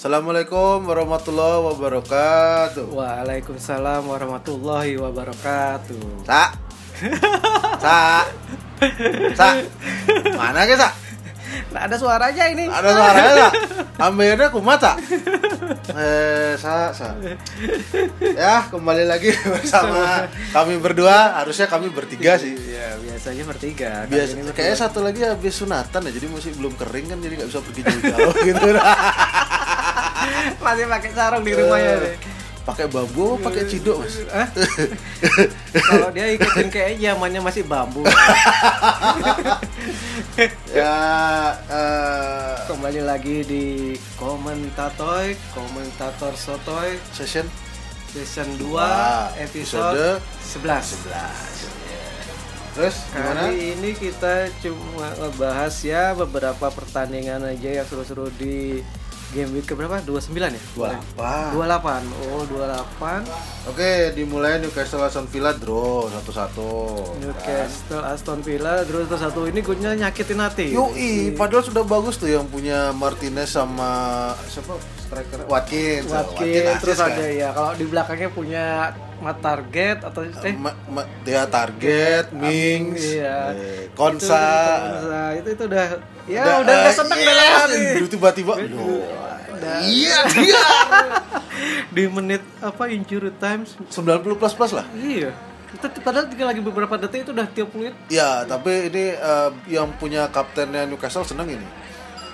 Assalamualaikum warahmatullahi wabarakatuh. Waalaikumsalam warahmatullahi wabarakatuh. Sa. Sa. Sa. Mana ke, Sa? Nggak ada suaranya ini. Ada suaranya, Sa? Ambilnya kumat, Sa? Eh, Sa, Sa. Ya, kembali lagi bersama kami berdua. Harusnya kami bertiga sih. Iya, biasanya bertiga. Biasa, kayaknya satu lagi habis sunatan ya, jadi masih belum kering kan, jadi nggak bisa pergi jauh-jauh gitu. masih pakai sarung di rumahnya Eh, deh. Pakai bambu, apa pakai ciduk mas. Kalau dia ikutin kayak zamannya masih bambu. ya, eh, Kembali lagi di komentator, komentator sotoy session season 2 Wah, episode, episode 11. 11 Terus gimana? Kali ini kita cuma ngebahas ya beberapa pertandingan aja yang seru-seru di game week keberapa? 29 ya? 28 28. Oh, 28. Oke, dimulai Newcastle Aston Villa draw 1-1 Newcastle Aston Villa terus satu ini golnya nyakitin hati. Yoi, padahal sudah bagus tuh yang punya Martinez sama siapa striker Watkins. Watkins terus assist kan? ada ya kalau di belakangnya punya mat target atau eh Ma, ma, dia target, Mings, iya. eh, Itu, Konsa, Konsa. itu itu udah ya Udah, udah udah eh, seneng yes, dalam hati. Dulu tiba-tiba, iya dia. di menit apa injury times 90 plus plus lah. Iya. Itu padahal tinggal lagi beberapa detik itu udah tiap menit. Ya, tapi ini eh, yang punya kaptennya Newcastle seneng ini.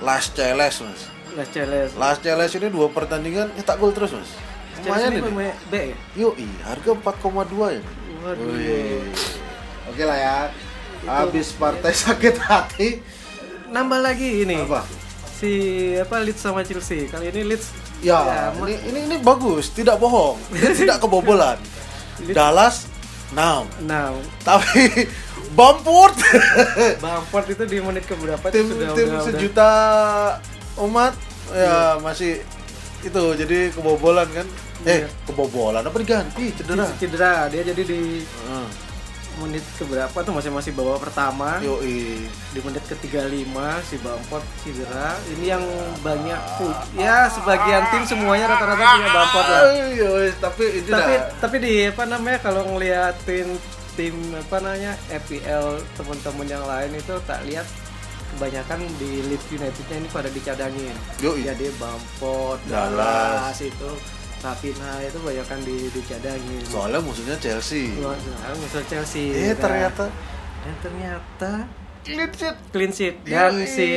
Last Challenge, Mas. Las Celes. Last Challenge ini dua pertandingan nyetak gol terus, Mas. Lumayan ini B ya? Yoi, harga 4,2 ya. Waduh. Oke lah ya. Habis partai sakit hati. Nambah lagi ini. Apa? Si apa Leeds sama Chelsea. Kali ini Leeds Ya, ma- ini, ini ini bagus, tidak bohong, tidak kebobolan. Dallas 6. Nah, Tapi Bamford Bamford itu di menit keberapa tim sudah tim udah, udah- sejuta umat ya masih itu jadi kebobolan kan. Eh, Iya. kebobolan apa diganti cedera. cedera. Dia jadi di Heeh. menit keberapa tuh masih masih bawa pertama. Yoi. Di menit ke-35 si Bamford cedera. Ini yang banyak pu- ya sebagian tim semuanya rata-rata punya Bamford lah. Yoi, tapi ini tapi dah. tapi di apa namanya kalau ngeliatin tim apa namanya FPL teman-teman yang lain itu tak lihat kebanyakan di Leeds Unitednya ini pada dicadangin Yoi. jadi Bamford Dallas. Dallas itu Rapina itu banyakan di dicadangin Soalnya musuhnya Chelsea. Biasa, musuh Chelsea Eh Nah, ternyata dan ternyata clean sheet. clean sheet dan Yoi. si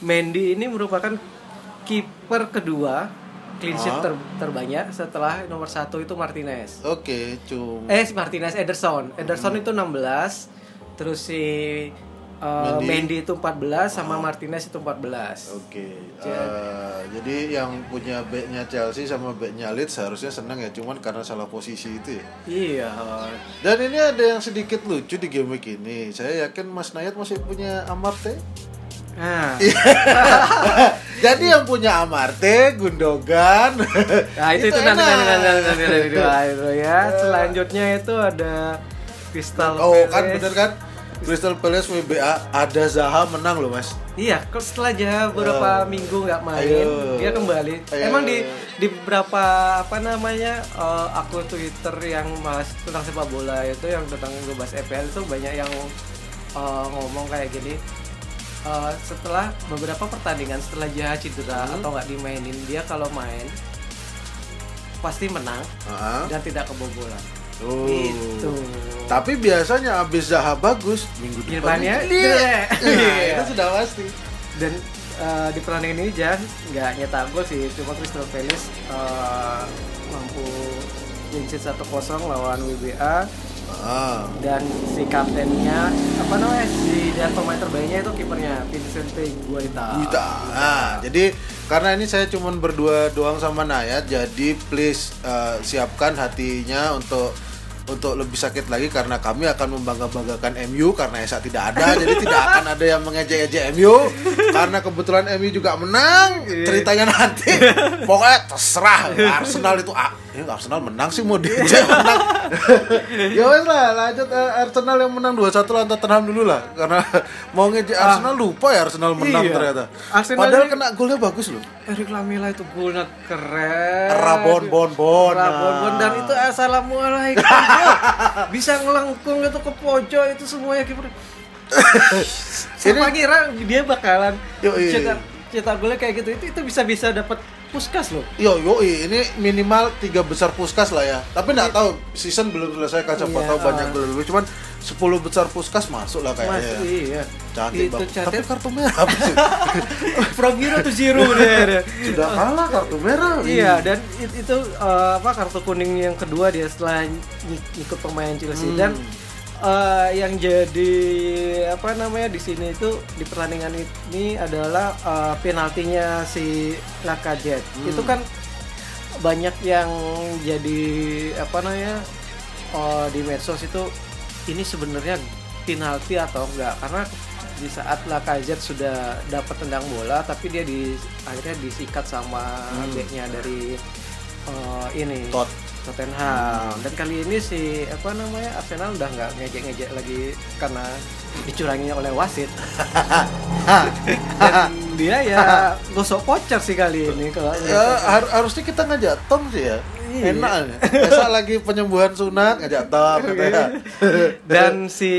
Mendy ini merupakan kiper kedua clean sheet Ah. ter- terbanyak setelah nomor satu itu Martinez Oke, cum. Eh Martinez Ederson. Ederson itu 16. Terus si uh, Mendy. Mendy. itu 14 sama Martinez itu 14. Oke. Jadi- eh, jadi yang punya backnya Chelsea sama backnya Leeds harusnya senang ya, cuman karena salah posisi itu ya. Iya. Dan ini ada yang sedikit lucu di game week ini. Saya yakin Mas Nayat masih punya Amarte. Nah, Iya. Jadi yang punya Amarte, Gundogan. nah itu itu, nanti enak. nanti nanti nanti nanti nanti dua itu ya. Selanjutnya itu ada Crystal Oh kan Palace. bener kan? Crystal Palace WBA ada Zaha menang loh mas. Iya, kalau setelah dia beberapa minggu nggak main, Ayo. dia kembali. Ayo. Emang di di beberapa apa namanya eh, akun Twitter yang bahas tentang sepak bola itu yang tentang ngebahas EPL itu banyak yang eh, ngomong kayak gini. Eh, setelah beberapa pertandingan setelah dia cedera Hmm. atau nggak dimainin, dia kalau main pasti menang Ah. dan tidak kebobolan. Gitu. Tapi biasanya abis Zaha bagus minggu depan Depannya jelek. jelek. Nah, Iya. itu sudah pasti. dan eh, di pertandingan ini Jan nggak nyetak gol sih cuma Crystal Palace eh, mampu clean sheet 1-0 lawan WBA Ah. dan si kaptennya apa namanya si dan pemain terbaiknya itu kipernya Vincent Guaita. Wita. Nah, jadi karena ini saya cuman berdua doang sama Nayat, jadi please eh, siapkan hatinya untuk untuk lebih sakit lagi karena kami akan membangga-banggakan MU karena Esa tidak ada, jadi tidak akan ada yang mengejek-ejek MU. karena kebetulan MU juga menang Iya. ceritanya nanti pokoknya terserah Arsenal itu ya Arsenal menang sih mau dia menang. Ya wes lah lanjut eh, Arsenal yang menang 2-1 lawan Tottenham dulu lah. Karena mau ngejek Arsenal lupa ya Arsenal menang Iya. ternyata. Arsenal padahal ini- kena golnya bagus loh. Erik Lamela itu golnya keren. Rabon bon bon Rabon bon dan itu assalamualaikum. Bisa ngelengkung itu ke pojok itu semuanya kiper. Siapa kira dia bakalan cetak cetak golnya kayak gitu. Itu itu bisa bisa dapat puskas loh. Yo yo ini minimal tiga besar puskas lah ya. Tapi nggak tahu season belum selesai kan siapa Iya, tahu banyak dulu. Cuman 10 besar puskas masuk lah Mas kayaknya. ya. iya. Cantik itu banget. Tapi kartu merah? From hero to zero deh. Sudah kalah kartu merah. Iya dan it- itu eh, apa kartu kuning yang kedua dia setelah ikut pemain Chelsea Hmm. dan eh, yang jadi apa namanya di sini itu di pertandingan ini adalah eh, penaltinya si Lacazette. Hmm. Itu kan banyak yang jadi apa namanya eh, di medsos itu ini sebenarnya penalti atau enggak karena di saat Lacazette sudah dapat tendang bola tapi dia di akhirnya disikat sama Hmm. backnya dari eh, ini Tot. Tottenham dan kali ini si apa namanya Arsenal udah nggak ngejek-ngejek lagi karena dicurangi oleh wasit dan dia ya gosok voucher sih kali ini kalau Ya, har- harusnya kita ngajak Tom sih ya. Iya. Enak. ya. Besok lagi penyembuhan sunat ngajak Tom katanya. dan si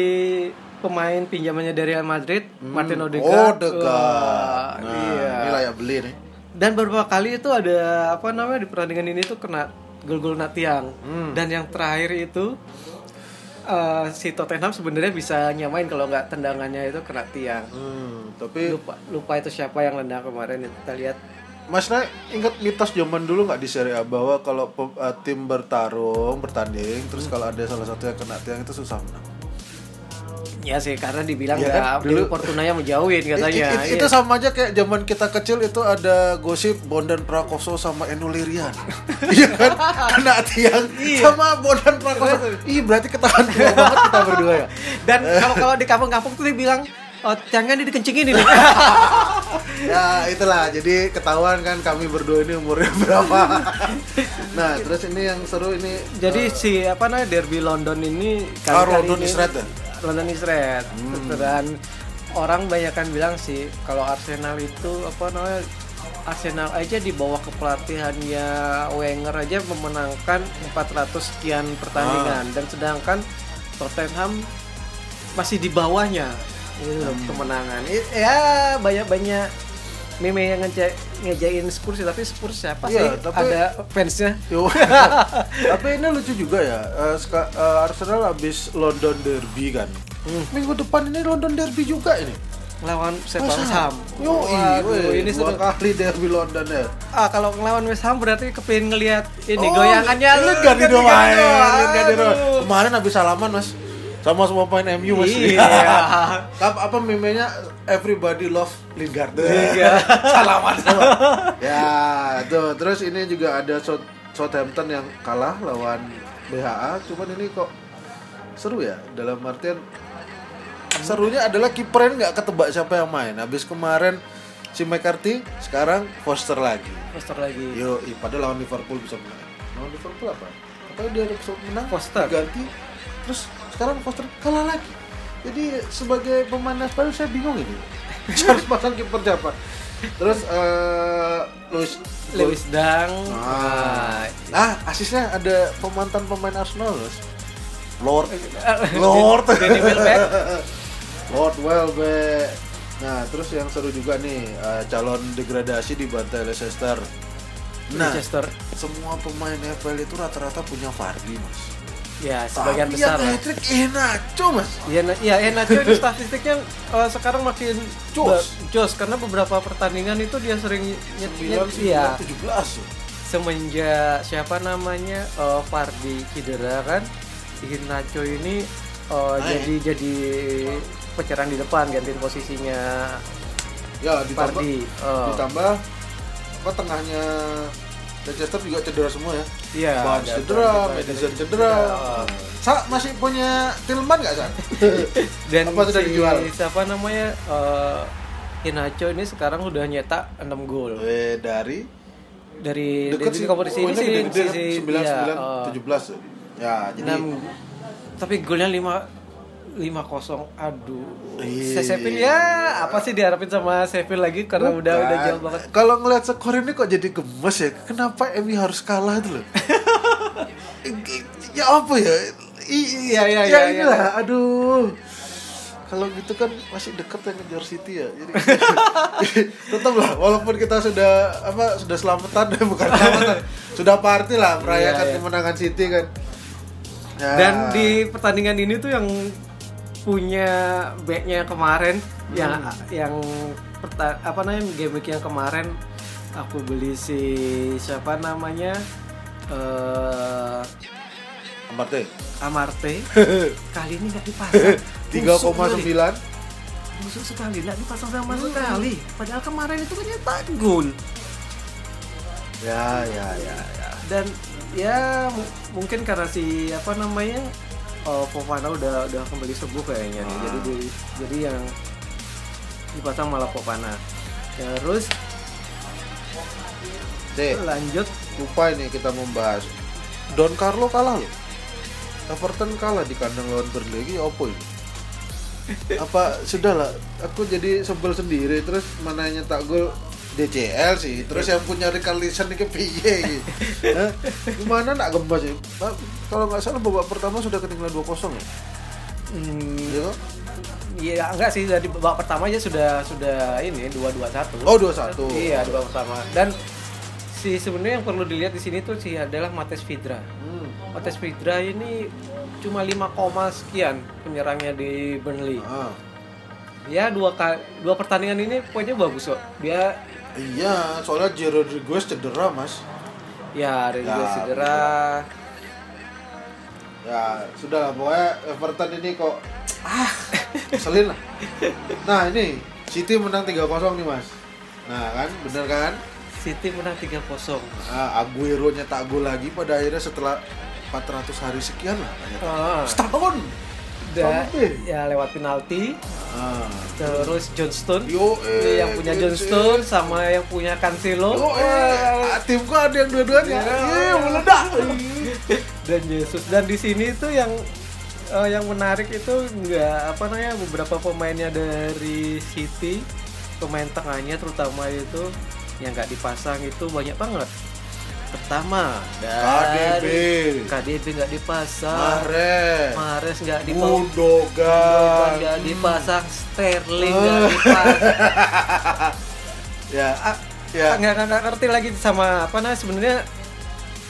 pemain pinjamannya dari Real Madrid Martin Oh, Odegaard. Wah, Nah, iya. ini layak beli nih. dan beberapa kali itu ada apa namanya di pertandingan ini tuh kena gol-gol na tiang Hmm. dan yang terakhir itu eh, si Tottenham sebenarnya bisa nyamain kalau nggak tendangannya itu kena tiang Hmm, tapi lupa lupa itu siapa yang nendang kemarin itu kita lihat Mas Nay ingat mitos zaman dulu nggak di Serie A bahwa kalau eh, tim bertarung bertanding terus kalau ada salah satu yang kena tiang itu susah menang. Ya sih karena dibilang Iya nggak kan? dulu Fortunanya menjauhin katanya i- Iya. itu sama aja kayak zaman kita kecil itu ada gosip Bondan Prakoso sama Eno Lirian. Iya kan? Kena tiang Iya. sama Bondan Prakoso. Ih, berarti ketahuan tua banget kita berdua ya. dan kalau kalau di kampung-kampung tuh dibilang oh, tiangnya dikencingin ini Ya, itulah. Jadi ketahuan kan kami berdua ini umurnya berapa. nah, terus ini yang seru ini Jadi si apa namanya derby London ini Ah, kali-kali London ini- is red ya? London is red. Dan orang banyak kan bilang sih kalau Arsenal itu apa namanya Arsenal aja di bawah kepelatihannya Wenger aja memenangkan 400 sekian pertandingan. Dan sedangkan Tottenham masih di bawahnya gitu loh, kemenangan. Ya banyak-banyak meme yang ngeja ngejain Spurs sih, tapi Spurs siapa Iya, sih? tapi- Ada fansnya? Tapi ini lucu juga ya. eh, seka- eh, Arsenal habis London Derby kan. Minggu depan ini London Derby juga ini. lawan West Ham. Yo, Waduh, ini seru. dua kali Derby London ya. Ah, kalau ngelawan West Ham berarti kepingin ngelihat ini Oh, goyangannya lihat gak di Lihat doa, gak di doa. lihat gak di doa. Aduh. Kemarin habis salaman mas, sama semua pemain MU mas. Iya. apa, apa memenya Everybody Love Lingard. Iya. salaman sama. ya, tuh. Terus ini juga ada South- Southampton yang kalah lawan BHA. Cuman ini kok seru ya dalam artian serunya adalah kipernya nggak ketebak siapa yang main. Habis kemarin si McCarthy, sekarang Foster lagi. Poster lagi. Yo, padahal lawan Liverpool bisa menang. Lawan Liverpool apa? Katanya dia bisa menang, Foster. ganti, terus sekarang Foster kalah lagi. Jadi sebagai pemain Nashville saya bingung ini. Harus pasang kiper siapa? Terus eh Luis Lewis Dang. Ah. Nah, Ah, asisnya ada pemantan pemain Arsenal. Lord Lord Danny Welbeck. Lord Welbeck. Nah, terus yang seru juga nih eh, calon degradasi di bantai Leicester. Nah, Manchester. semua pemain FPL itu rata-rata punya Vardy, Mas. Ya, sebagian Tapi besar. yang lah. hat-trick Enacho, Mas. Iya, iya, eh, itu statistiknya eh, sekarang makin Jos. jos karena beberapa pertandingan itu dia sering nyet, nyet, 9, iya. 17 ya. semenjak siapa namanya eh, Fardi cedera kan Nacho ini eh, Naik. jadi jadi penyerang di depan gantiin posisinya Ya, ditambah Fardi Eh, ditambah apa tengahnya Leicester juga cedera semua ya. iya ada- cedera, Madison cedera. ada. Sa masih punya Tillman nggak, Sa? dan Apa sudah si- dijual? siapa namanya eh, Iheanacho ini sekarang udah nyetak 6 gol Eh, dari dari deket dari sih. kompetisi Oh, ini sih kan? sih- 9 iya, 9 oh. 17. Ya, jadi 6 tapi golnya 5 5 kosong aduh Iya. Seville ya apa sih diharapin sama Seville lagi karena udah Bukan. udah jauh banget Kalau ngeliat skor ini kok jadi gemes ya? Kenapa MU harus kalah itu loh? ya apa ya? I- Iya, iya, ya iya, inilah, aduh. Kalau gitu kan masih deket yang ngejar City ya. Jadi tetap lah, walaupun kita sudah apa sudah selamatan bukan selamatan, sudah party lah merayakan Iya, iya. kemenangan City kan. Ya. dan di pertandingan ini tuh yang punya backnya kemarin yang Hmm. yang perta- apa namanya game yang kemarin aku beli si siapa namanya eh Amarte. Amarte. Kali ini nggak dipasang. Busuk sekali. 3,9 busuk sekali nggak dipasang sama sekali. Padahal kemarin itu kan gol Ya, ya, ya, ya. dan ya mu- mungkin karena si apa namanya Fofana udah udah kembali sembuh kayaknya nih. Ah. jadi di- jadi yang dipasang malah Fofana terus Deh, lanjut. lupa ini kita membahas Don Carlo kalah loh. Everton kalah di kandang lawan Burnley. Ini apa ini? Apa sudah lah aku jadi sebel sendiri. Terus mana yang nyetak gol DCL sih. Terus yang punya Ricarlison ini piye gitu gimana? Nak gemas sih. Nah, kalau nggak salah babak pertama sudah ketinggalan 2-0 ya? Hmm, Iya kok? ya enggak sih. Dari babak pertama aja sudah sudah ini dua dua satu. Oh 2-1 iya di babak pertama. Dan si sebenarnya yang perlu dilihat di sini tuh sih adalah Mates Vidra. Hmm. Mates Vidra ini cuma 5, koma sekian penyerangnya di Burnley. Ah. ya dua dua pertandingan ini poinnya bagus kok. Dia iya soalnya Jero Rodriguez cedera mas. Ya juga Ya, cedera. ya sudah lah pokoknya Everton ini kok ah. selin lah. Nah ini City menang 3-0 nih mas. Nah kan bener kan? City menang 3-0 nah, Aguero nyetak gol lagi pada akhirnya setelah 400 hari sekian lah ah, setahun lebih. ya lewat penalti. Ah. terus Johnston Yo, eh, yang punya Johnston. Johnston sama yang punya Cancelo. Yo, eh, ah, timku ada yang dua-duanya. Ya. Iya, meledak. Dan Yesus. Dan di sini itu yang eh, yang menarik itu nggak apa namanya beberapa pemainnya dari City pemain tengahnya terutama itu yang nggak dipasang itu banyak banget pertama KDB dari KDB nggak dipasang. Mahrez. Mahrez nggak dipasang. Gundogan. Nggak dipasang. Sterling nggak dipasang. Ya Ah, ya. Nggak nggak- ngerti lagi sama apa namanya. Sebenarnya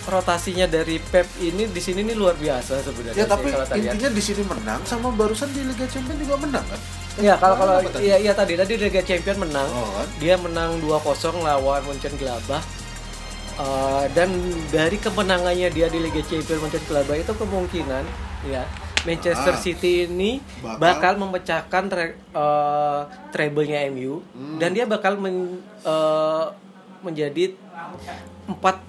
rotasinya dari Pep ini di sini nih luar biasa sebenarnya Ya tapi ya. intinya di sini menang sama barusan di Liga Champions juga menang kan? Ya kalau kalau iya iya tadi tadi Liga Champion menang. Oh kan? Dia menang 2-0 lawan Mönchengladbach. Eh, dan dari kemenangannya dia di Liga Champions Mönchengladbach itu kemungkinan ya Manchester Ah. City ini Bakal- bakal, memecahkan tre, eh, treble-nya MU Hmm. dan dia bakal men- eh, menjadi empat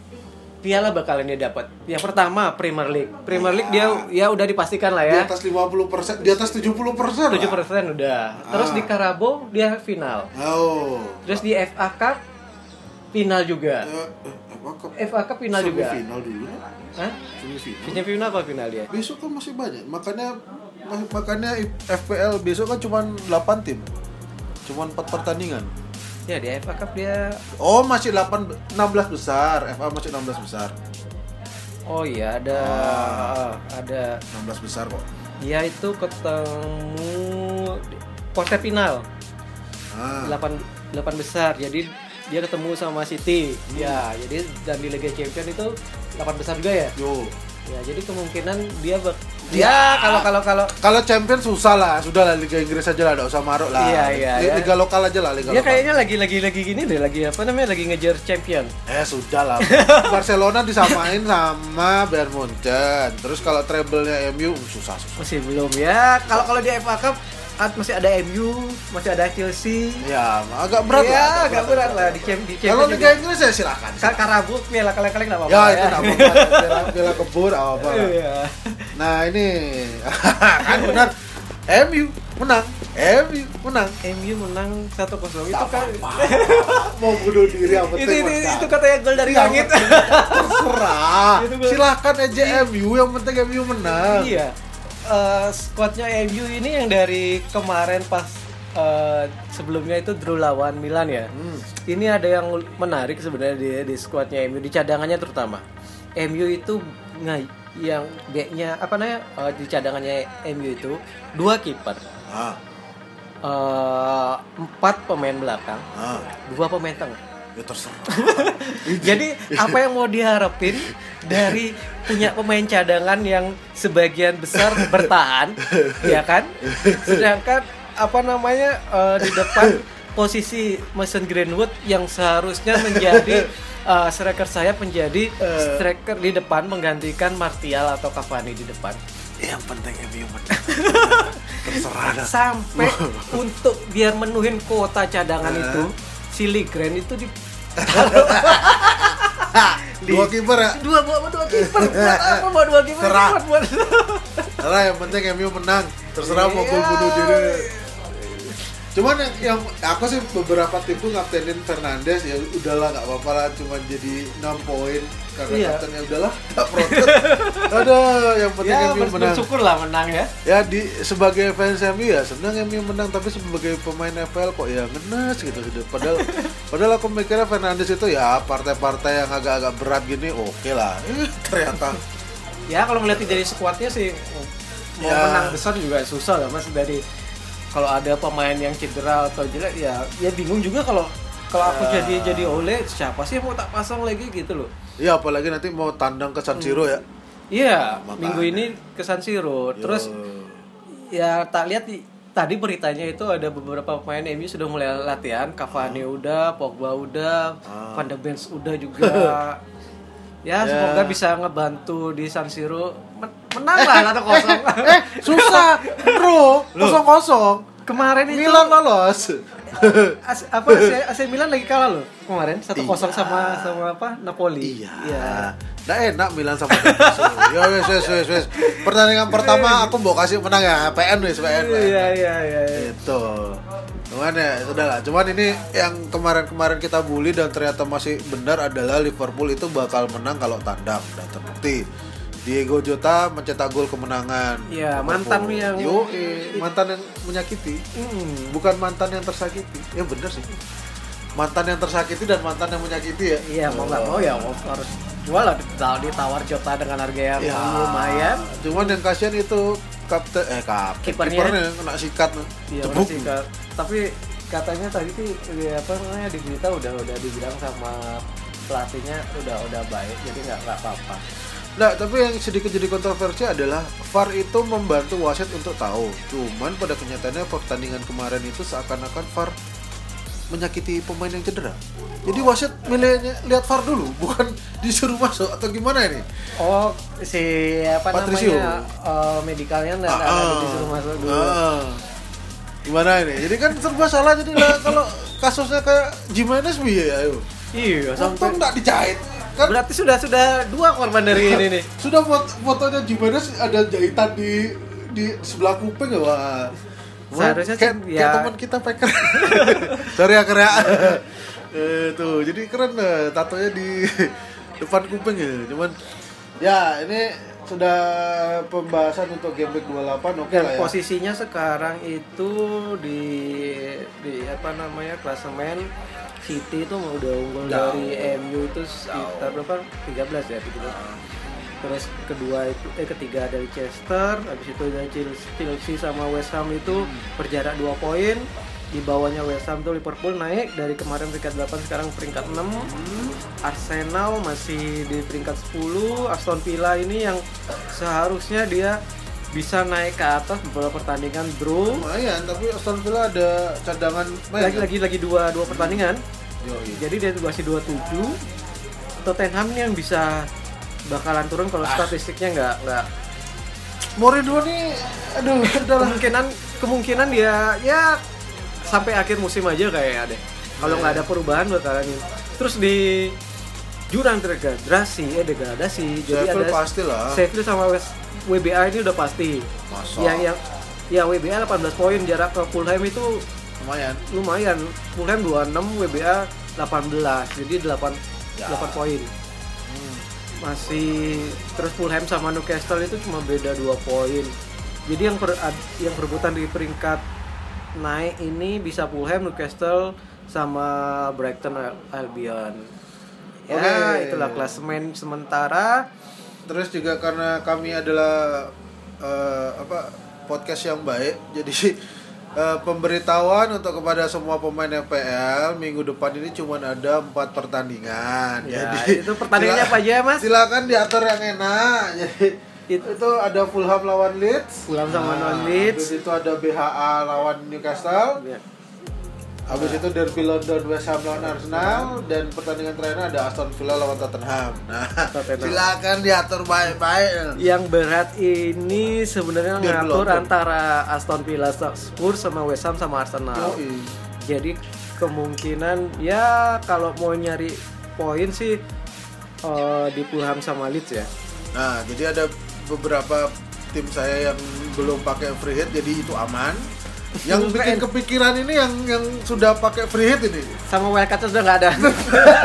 piala bakalan dia dapat. Yang pertama Premier League. Premier League dia ya udah dipastikan lah Di ya. atas 50%, di atas 70% 7% udah. Terus Ah. di Carabao dia final. Oh. Terus di FA Cup final juga. Eh, apa kok? FA Cup final juga. Semifinal dulu. Hah? Semifinal. Final final apa final dia? Besok kan masih banyak. Makanya ma- makanya FPL besok kan cuma 8 tim. Cuma 4 pertandingan. Ya di FA Cup dia Oh, masih 8 16 besar. FA masih 16 besar. Oh iya ada Ah. ada 16 besar kok. dia itu ketemu quarter final Ah. 8 8 besar. Jadi dia ketemu sama City. Hmm. Ya, jadi dan di Liga Champion itu 8 besar juga ya. Yo. Ya, jadi kemungkinan dia bak Ya. ya kalau kalau kalau Kalau champion susah lah, sudah lah Liga Inggris aja lah, enggak usah maruk lah. Iya, iya, Li- iya. Liga lokal aja lah, Liga dia lokal. kayaknya lagi lagi lagi gini deh, lagi apa namanya? Lagi ngejar champion. Eh sudah lah. Barcelona disamain sama Bayern Munchen. Terus kalau treble-nya MU susah susah. Masih belum ya. Kalau kalau di FA Cup at- masih ada MU, masih ada Chelsea. Ya, agak berat ya, lah. agak berat lah di champ di Kalau champion Liga. Inggris ya silakan. Ka- Karabuk nih lah kalian-kalian enggak apa-apa. Ya itu enggak apa-apa. Bela, bela kebur apa lah. Iya. Nah ini kan benar. MU menang MU menang MU menang 1-0 itu kan mau bunuh diri apa itu, itu, itu katanya gol dari Iya, langit terserah silakan aja MU yang penting MU menang iya Eh, squadnya MU ini yang dari kemarin pas eh, sebelumnya itu draw lawan Milan ya. Hmm. ini ada yang menarik sebenarnya di, di squadnya MU di cadangannya terutama. MU itu nggak yang backnya apa namanya eh, di cadangannya MU itu dua kiper. Ah. Eh, empat pemain belakang ah. dua pemain tengah ya terserah Jadi apa yang mau diharapin dari punya pemain cadangan yang sebagian besar bertahan, ya kan? Sedangkan apa namanya eh, di depan posisi Mason Greenwood yang seharusnya menjadi eh, striker saya menjadi striker di depan menggantikan Martial atau Cavani di depan. yang penting MU menang terserah Sampai untuk biar menuhin kuota cadangan Eh. itu, si Ligren itu di dua kiper ya? Dua buat dua kiper. Buat apa buat dua kiper? Serah. buat terserah yang penting MU menang. Terserah mau gol Iya. bunuh diri cuman yang, yang aku sih beberapa tim tuh ngaptenin Fernandes ya udahlah nggak apa-apa lah cuman jadi 6 poin karena Iya. kapten ya udahlah tak protes. Ada yang penting ya MU menang. bersyukur lah menang ya. Ya di sebagai fans MU ya senang MU menang tapi sebagai pemain FPL kok ya ngenes gitu gitu. Padahal padahal aku mikirnya Fernandes itu ya partai-partai yang agak-agak berat gini oke lah. Eh, ternyata. Ya kalau ngeliat dari skuadnya sih mau Ya. menang besar juga susah lah mas dari kalau ada pemain yang cedera atau jelek ya ya bingung juga kalau kalau aku Ya. jadi jadi oleh siapa sih yang mau tak pasang lagi gitu loh. Ya apalagi nanti mau tandang ke San Siro ya. Iya Makanya. minggu ini ke San Siro. Terus ya tak lihat di- tadi beritanya itu ada beberapa pemain MU sudah mulai latihan. Cavani udah Pogba udah Ah. Van de Beek udah juga. Ya semoga bisa ngebantu di San Siro menang lah atau kosong eh susah bro kosong kosong kemarin itu Milan lolos As- apa AC, AC Milan lagi kalah loh kemarin satu kosong sama sama apa Napoli iya Nggak enak Milan sama. Ya wes wes wes wes. Pertandingan pertama aku mau kasih menang ya PN wes PN. PN. iya iya iya iya. Itu. Cuman ya sudah lah. Cuman ini yang kemarin-kemarin kita bully dan ternyata masih benar adalah Liverpool itu bakal menang kalau tandang dan terbukti. Diego Jota mencetak gol kemenangan. Iya, mantan yang- Yo, mantan yang menyakiti. Hmm. Bukan mantan yang tersakiti. Ya bener sih. Mantan yang tersakiti dan mantan yang menyakiti ya. Iya mau nggak mau ya harus jual lah ditawar, ditawar Jota dengan harga yang Ya, lumayan. Cuman yang kasihan itu kapten eh kapten Kipernya. kena sikat. Iya Kak. Tapi katanya tadi sih ya, apa namanya di berita udah udah dibilang sama pelatihnya udah udah baik jadi nggak nggak apa-apa. Nah, tapi yang sedikit jadi kontroversi adalah VAR itu membantu wasit untuk tahu. Cuman pada kenyataannya pertandingan kemarin itu seakan-akan VAR menyakiti pemain yang cedera. Jadi wasit milihnya lihat VAR dulu, bukan disuruh masuk atau gimana ini? Oh si apa Patricio. namanya eh, medikalnya nggak nggak- nggak disuruh masuk dulu. Ah. Gimana ini? Jadi kan serba salah jadi lah kalau kasusnya kayak Jimenez ya ayo. Iya Untung sampai nggak dijahit. Kan berarti sudah sudah dua korban dari ini nih. sudah foto fotonya Jimenez ada jahitan di di sebelah kuping ya wah Seharusnya kayak, kayak ya. teman kita peker sorry ya kerja eh, tuh jadi keren eh, tatonya di depan kuping ya cuman ya ini sudah pembahasan untuk game week 28 oke Dan lah ya posisinya sekarang itu di di apa namanya klasemen City itu udah unggul Jauh. dari MU itu sekitar berapa? 13 ya 13. Terus kedua itu eh ketiga dari Chester, habis itu dari Chelsea, sama West Ham itu berjarak 2 poin. Di bawahnya West Ham tuh Liverpool naik dari kemarin peringkat 8 sekarang peringkat 6. Arsenal masih di peringkat 10. Aston Villa ini yang seharusnya dia bisa naik ke atas beberapa pertandingan draw lumayan tapi Aston Villa ada cadangan main lagi lagi lagi dua dua pertandingan Yoi. jadi dia masih 27 Tottenham nih yang bisa bakalan turun kalau Ah. statistiknya nggak nggak Mourinho nih aduh udahlah kemungkinan kemungkinan dia ya sampai akhir musim aja kayak deh kalau nggak ada perubahan bakalan ini terus di jurang degradasi eh degradasi jadi Sheffield ada pasti lah Sheffield sama West WBA ini udah pasti Masa? yang yang Ya WBA 18 poin jarak ke Fulham itu lumayan lumayan. Fulham 26, WBA 18. Jadi 8 Ya. 8 poin. Masih terus Fulham sama Newcastle itu cuma beda 2 poin. Jadi yang per, yang perebutan di peringkat naik ini bisa Fulham, Newcastle sama Brighton Al- Albion. Ya, Oke. itulah klasemen sementara. terus juga karena kami adalah eh, apa podcast yang baik jadi eh, pemberitahuan untuk kepada semua pemain FPL minggu depan ini cuma ada empat pertandingan Ya, jadi itu pertandingannya apa aja, Mas? silakan diatur yang enak jadi It- itu ada Fulham lawan Leeds Fulham sama Nah, lawan Leeds. habis itu ada BHA lawan Newcastle Ya. habis itu Derby London West Ham lawan Arsenal dan pertandingan terakhir ada Aston Villa lawan Tottenham nah Tottenham. silakan diatur baik-baik Yang berat ini sebenarnya Derby ngatur London. antara Aston Villa, Spurs sama West Ham sama Arsenal. Yoi. Jadi kemungkinan ya kalau mau nyari poin sih eh, di Fulham sama Leeds ya. Nah, jadi ada beberapa tim saya yang belum pakai free hit jadi itu aman. Yang bikin kepikiran ini yang yang sudah pakai free hit ini. Sama wildcard sudah nggak ada.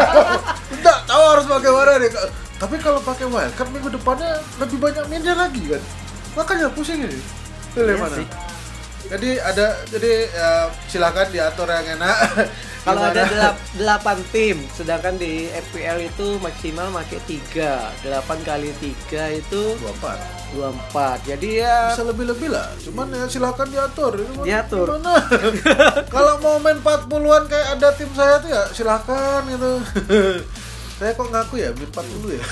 Enggak tahu harus pakai mana nih. Tapi kalau pakai wildcard minggu depannya lebih banyak mainnya lagi kan. Makanya pusing ini. Pilih Iya mana? sih. Jadi ada jadi ya, silakan diatur yang enak. Kalau ada delap, 8 tim, sedangkan di FPL itu maksimal pakai 3. 8 kali 3 itu 24. 24. Jadi ya bisa lebih-lebih lah cuman ya silakan diatur mah Diatur. kalau mau main 40-an kayak ada tim saya tuh ya silakan gitu saya kok ngaku ya main 40 ya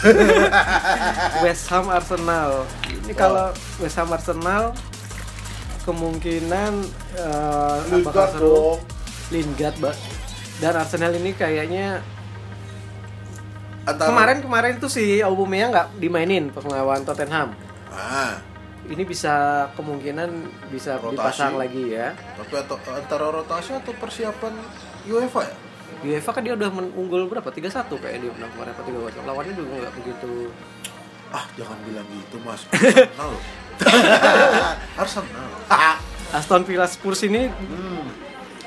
West Ham Arsenal. Ini kalau West Ham Arsenal kemungkinan eh, Lingard bakal seru. dong Lingard, Mbak. Dan Arsenal ini kayaknya antara kemarin kemarin tuh si Aubameyang nggak dimainin pas melawan Tottenham. ah Ini bisa kemungkinan bisa Rotasi. dipasang lagi ya. tapi atau antara rotasi atau persiapan UEFA ya UEFA kan dia udah unggul berapa? 3-1 kayak dia menang kemarin apa 3 Lawannya juga nggak begitu. ah jangan bilang gitu mas Arsenal Arsenal Aston Villa Spurs ini hmm.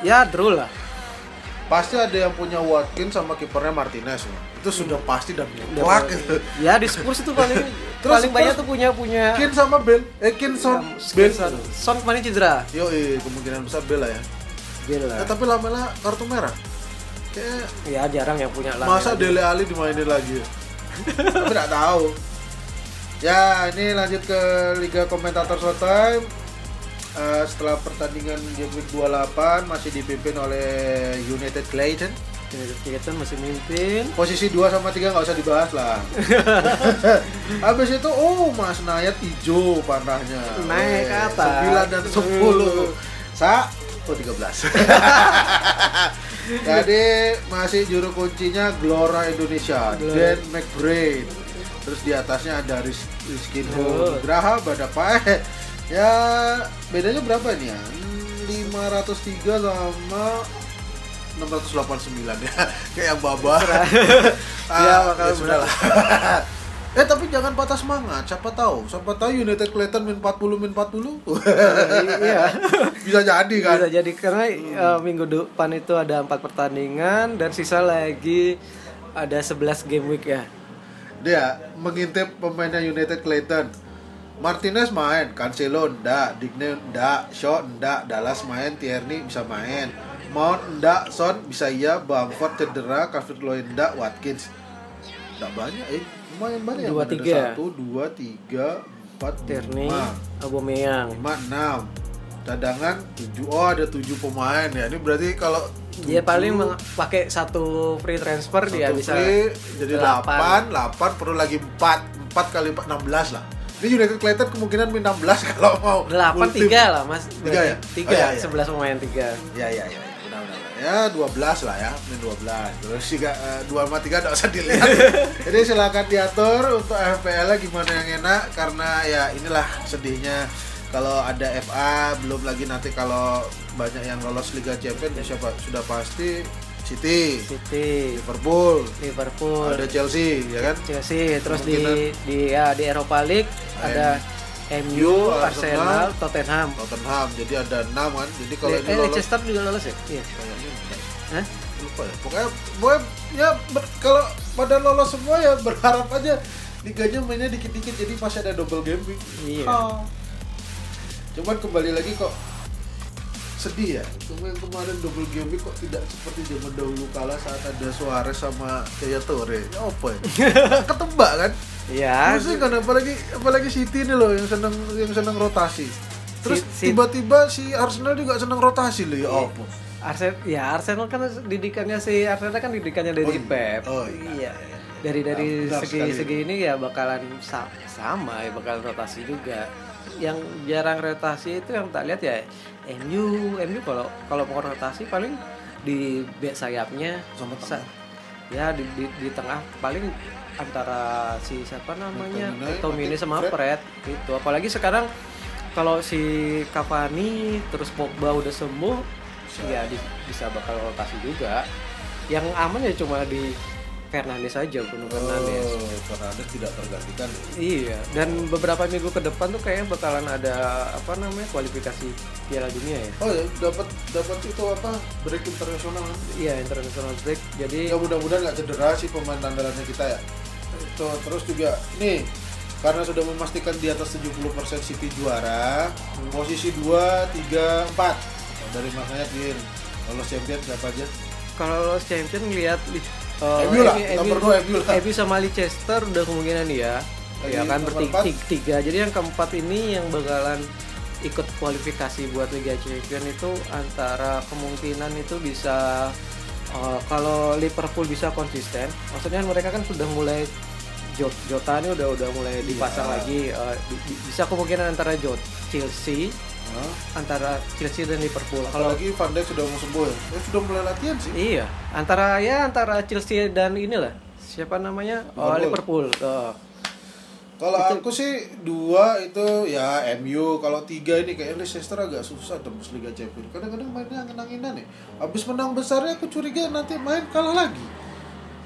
ya draw lah. Pasti ada yang punya Watkins sama kipernya Martinez ya. itu sudah pasti dan mutlak gitu. Ya di Spurs itu paling Terus paling banyak tuh punya punya Kin sama Bell eh Kin son Bell Son, kemarin cedera. Yo, kemungkinan besar Bell lah ya. Gila. Eh, tapi Lamela kartu merah. Kayak Ya jarang yang punya lah. masa Dele Ali dimainin lagi. tapi nggak tahu. Ya, ini lanjut ke Liga Komentator Showtime. Eh, setelah pertandingan Game Week 28 masih dipimpin oleh United Clayton. Kita masih mimpin. Posisi 2 sama 3 nggak usah dibahas lah. Habis itu oh Mas Nayat hijau panahnya. Naik ke atas. 9 dan 10. Sa oh 13. Jadi masih juru kuncinya Glora Indonesia, Glora. Dan McBrain. Terus di atasnya ada Riz- Rizky. Nugraha, Badapae. Ya bedanya berapa ini ya? Hmm, 503 sama 689 ya. Kayak yang baba. Ya, ah, bakal ya sudah lah. eh tapi jangan patah semangat. Siapa tahu? Siapa tahu United Clayton min 40 min 40. Iya. Bisa jadi kan. Bisa jadi karena eh, minggu depan itu ada empat pertandingan dan sisa lagi ada 11 game week ya. Dia mengintip pemainnya United Clayton. Martinez main, Cancelo ndak, Digne ndak, Shaw ndak, Dallas main, Tierney bisa main. Mount ndak, Son bisa iya, Bamford cedera, Calvert Lewin ndak, Watkins. Ndak banyak eh, lumayan banyak. Dua, tiga. Satu, dua, tiga, empat, Tierney, lima, Aubameyang. lima, enam. Cadangan tujuh, oh ada tujuh pemain ya. Ini berarti kalau Dia paling pakai satu free transfer dia Satu bisa free, jadi delapan. 8, 8 perlu lagi 4 4 kali 4, 16 lah ini United Clayton kemungkinan min 16 kalau mau 8 multi. 3 lah Mas. Tiga ya? Tiga, Oh, iya, iya. 11 pemain 3. ya ya ya benar benar ya 12 lah ya min 12 terus juga eh, 2 sama 3 enggak usah dilihat jadi silakan diatur untuk FPL gimana yang enak karena ya inilah sedihnya kalau ada FA belum lagi nanti kalau banyak yang lolos Liga Champions ya siapa sudah pasti City City, Liverpool Liverpool, ada Chelsea ya kan Chelsea, terus di di ya di Eropa League ada MU, Arsenal, Arsenal, Tottenham. Tottenham. Jadi ada 6 kan. Jadi kalau Eh, ini lolos Leicester juga lolos ya? Iya. kayaknya. Hah? lupa ya pokoknya pokoknya ya ber- kalau pada lolos semua ya berharap aja liganya mainnya dikit-dikit jadi pasti ada double game week Iya. Cuman kembali lagi kok sedih ya. Kemarin kemarin double game kok tidak seperti zaman dahulu kala saat ada Suarez sama Yaya Toure ya apa ya ketebak kan? Iya. Pusing kan apalagi apalagi City ini loh yang seneng yang seneng rotasi. Terus tiba-tiba si Arsenal juga seneng rotasi loh ya apa? Arsenal ya Arsenal kan didikannya si Arsenal kan didikannya dari Oh iya. Pep. Oh iya. Dari dari Benar segi sekali. segi ini ya bakalan sa- sama ya bakalan rotasi juga. Yang jarang rotasi itu yang tak lihat ya MU MU kalau kalau mau rotasi paling di back sayapnya Sama sa- ya di, di, di tengah paling antara si siapa namanya Tomini sama Fred. Fred gitu apalagi sekarang kalau si Cavani terus Pogba udah sembuh ya di- bisa bakal rotasi juga yang aman ya cuma di Fernandes aja Bruno Fernandes Oh, Fernandes tidak tergantikan. iya dan beberapa minggu ke depan tuh kayaknya bakalan ada apa namanya kualifikasi Piala Dunia ya Oh ya, dapat dapat itu apa? Break internasional. iya international break jadi Ya mudah-mudahan nggak cedera sih pemain andalannya kita ya. Itu terus juga nih karena sudah memastikan di atas 70% City juara, posisi 2, 3, 4 dari makanya Pin lolos champion siapa aja? kalau lolos champion ngelihat uh, MU lah, nomor dua MU lah. MU sama Leicester udah kemungkinan ya ya kan bertiga tiga jadi yang keempat ini yang bakalan ikut kualifikasi buat Liga Champion itu antara kemungkinan itu bisa uh, kalau Liverpool bisa konsisten maksudnya mereka kan sudah mulai Jot, Jota ini udah udah mulai dipasang Iya. lagi uh, di- di- bisa kemungkinan antara Jot Chelsea Hah? antara Chelsea dan Liverpool kalau Apalagi Van Dijk sudah mau sembuh ya. Eh, sudah mulai latihan sih. Iya, antara ya antara Chelsea dan inilah siapa namanya Oh, Liverpool. Oh. Kalau aku sih dua itu ya MU, kalau tiga ini kayak Leicester agak susah tembus Liga Champions. Kadang-kadang mainnya angin-anginan ya. Abis menang besarnya aku curiga nanti main kalah lagi.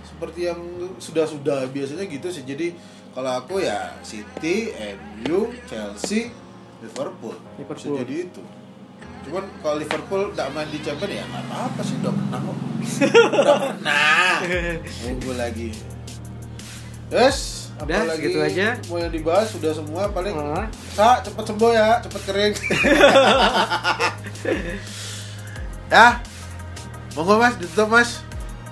Seperti yang sudah-sudah biasanya gitu sih. Jadi kalau aku ya City, MU, Chelsea, Liverpool. Liverpool. Bisa jadi itu. Cuman kalau Liverpool nggak main di Champions ya nggak apa-apa sih udah menang kok. udah menang. Nunggu lagi. Yes, Udah, apalagi segitu aja. Mau yang dibahas sudah semua paling Ah. Sa, cepet sembuh ya, cepet kering. ya, monggo mas, ditutup mas.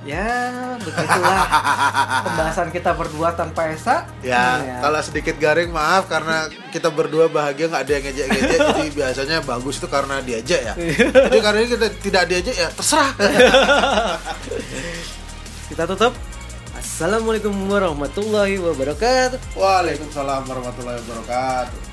Ya, begitulah pembahasan kita berdua tanpa Esa. Ya, kalau sedikit garing maaf karena kita berdua bahagia nggak ada yang ngejek-ngejek jadi biasanya bagus itu karena diajak ya. Jadi karena ini kita tidak diajak ya terserah. kita tutup. Assalamualaikum warahmatullahi wabarakatuh. Waalaikumsalam warahmatullahi wabarakatuh.